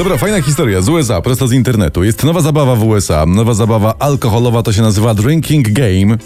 Dobra, fajna historia z USA, prosto z internetu. Jest nowa zabawa w USA, nowa zabawa alkoholowa, to się nazywa Drinking Game.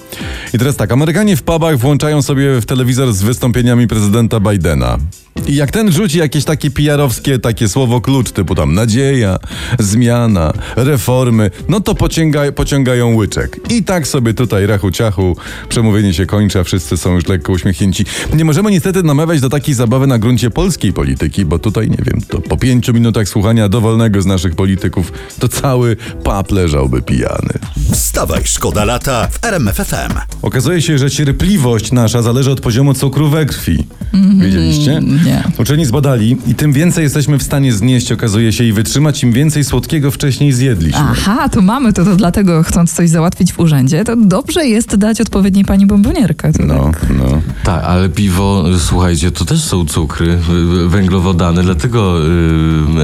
I teraz tak, Amerykanie w pubach włączają sobie w telewizor z wystąpieniami prezydenta Bidena. I jak ten rzuci jakieś takie PR-owskie takie słowo klucz, typu tam nadzieja, zmiana, reformy, no to pociąga, pociągają łyczek. I tak sobie tutaj rachu ciachu, przemówienie się kończy, a wszyscy są już lekko uśmiechnięci. Nie możemy niestety namawiać do takiej zabawy na gruncie polskiej polityki, bo tutaj, nie wiem, to po pięciu minutach słuchania dowolnego z naszych polityków, to cały pap leżałby pijany. Wstawaj, szkoda lata w RMFFM. Okazuje się, że cierpliwość nasza zależy od poziomu cukru we krwi. Wiedzieliście? nie. Uczeni zbadali i tym więcej jesteśmy w stanie znieść, okazuje się, i wytrzymać, im więcej słodkiego wcześniej zjedliśmy. Aha, tu mamy to, to dlatego chcąc coś załatwić w urzędzie, to dobrze jest dać odpowiedniej pani bombonierkę. To No, tak. no. Tak, ale piwo, słuchajcie, to też są cukry, węglowodany, dlatego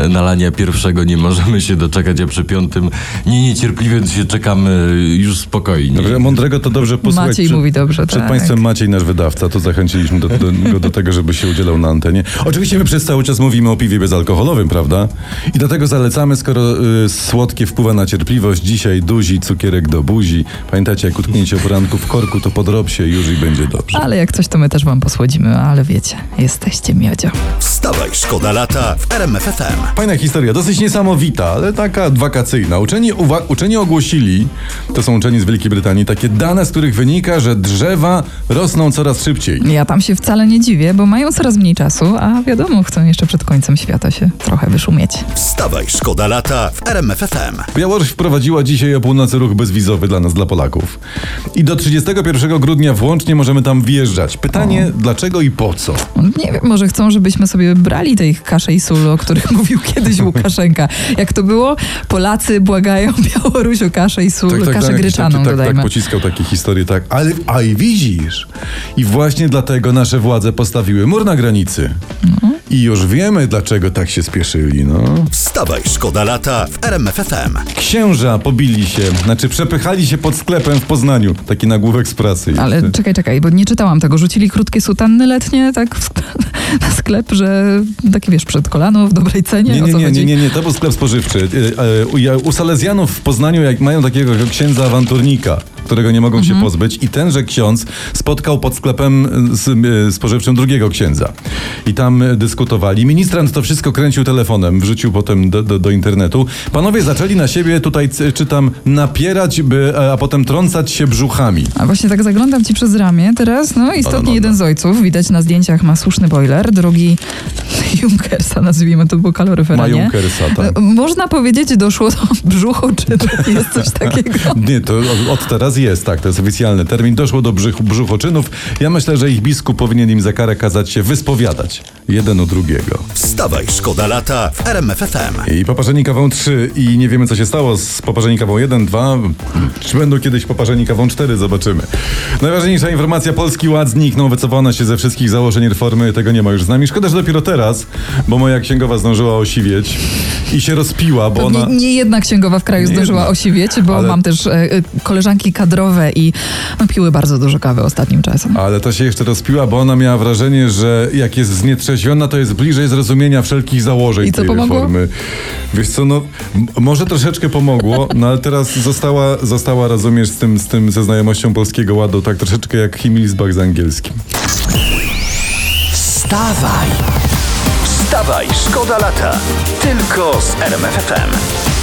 y, nalania pierwszego nie możemy się doczekać, a przy piątym nie niecierpliwie się czekamy już spokojnie. Dobrze, mądrego to dobrze posłuchać. Maciej przed, mówi dobrze, Przed tak. państwem Maciej, nasz wydawca, to zachęciliśmy do, do, go do tego, żeby się udzielał na antenie. Oczywiście my przez cały czas mówimy o piwie bezalkoholowym, prawda? I do tego zalecamy, skoro y, słodkie wpływa na cierpliwość. Dzisiaj duzi cukierek do buzi. Pamiętacie, jak utknięcie o poranku w korku, to podrob się już i będzie dobrze. Ale jak coś, to my też wam posłodzimy, ale wiecie, jesteście miodzio. Wstawaj, szkoda lata w RMFFM. Fajna historia, dosyć niesamowita, ale taka wakacyjna. Uczeni, uwa- uczeni ogłosili, to są uczeni z Wielkiej Brytanii, takie dane, z których wynika, że drzewa rosną coraz szybciej. Ja tam się wcale nie dziwię, bo mają coraz mniej czasu, a wiadomo, chcą jeszcze przed końcem świata się trochę wyszumieć. Wstawaj, szkoda lata w RMFFM. Białoruś wprowadziła dzisiaj o północy ruch bezwizowy dla nas, dla Polaków. I do 31 grudnia włącznie możemy tam wjeżdżać. Pytanie, dlaczego i po co? Nie wiem, może chcą, żebyśmy sobie brali tej kaszę i sól, o których mówił kiedyś Łukaszenka. Jak to było? Polacy błagają Białoruś o kaszę i sól, kaszę gryczaną taki- tak, dodajmy. tak pociskał takie historie, tak. Ale, a i widzisz. I właśnie dlatego nasze władze postawiły mur na granicy. No. I już wiemy, dlaczego tak się spieszyli, no. Wstawaj, szkoda lata w RMFFM. Księża pobili się, znaczy przepychali się pod sklepem w Poznaniu. Taki nagłówek z prasy. Ale jest. czekaj, czekaj, bo nie czytałam tego. Rzucili krótkie sutanny letnie, tak, na sklep, że taki wiesz, przed kolano, w dobrej cenie. Nie, o nie, co nie, nie, nie, nie, to był sklep spożywczy. E, e, u Salezjanów w Poznaniu jak mają takiego księdza awanturnika, którego nie mogą Mhm. się pozbyć i tenże ksiądz spotkał pod sklepem z, e, spożywczym drugiego księdza. I tam e, dyskutowali. Ministrant to wszystko kręcił telefonem, wrzucił potem do, do, do internetu. Panowie zaczęli na siebie tutaj, czytam, napierać, by, e, a potem trącać się brzuchami. A właśnie tak zaglądam ci przez ramię teraz, no istotnie No, no, no. jeden z ojców, widać na zdjęciach ma słuszny boiler, drugi Junkersa nazwijmy to, bo kaloryfera Ma nie. Junkersa, tak. E, Można powiedzieć, doszło do brzuchu, czy jest coś takiego. Nie, to od, teraz jest, tak, to jest oficjalny termin. Doszło do brzuch, brzuchoczynów. Ja myślę, że ich biskup powinien im za karę kazać się wyspowiadać. Jeden u drugiego. Wstawaj, szkoda lata w RMFFM. I poparzeni kawą 3 i nie wiemy co się stało z poparzeni kawą 1, 2. Czy będą kiedyś poparzeni kawą 4? Zobaczymy. Najważniejsza informacja, Polski Ład zniknął, wycofano się ze wszystkich założeń reformy, tego nie ma już z nami. Szkoda, że dopiero teraz, bo moja księgowa zdążyła osiwieć i się rozpiła, bo To ona... nie, nie jedna księgowa w kraju Nie zdążyła jedna. osiwieć, bo Ale- mam też e, e, koleżanki kadrowe i no, piły bardzo dużo kawy ostatnim czasem. Ale to się jeszcze rozpiła, bo ona miała wrażenie, że jak jest znietrzeźwiona, to jest bliżej zrozumienia wszelkich założeń I co tej pomogło? reformy. Wiesz co, no może troszeczkę pomogło, no ale teraz została, została rozumiesz, z tym, z tym, ze znajomością Polskiego Ładu, tak troszeczkę jak Himmelbach z angielskim. Wstawaj! Wstawaj, szkoda lata. Tylko z RMFFM.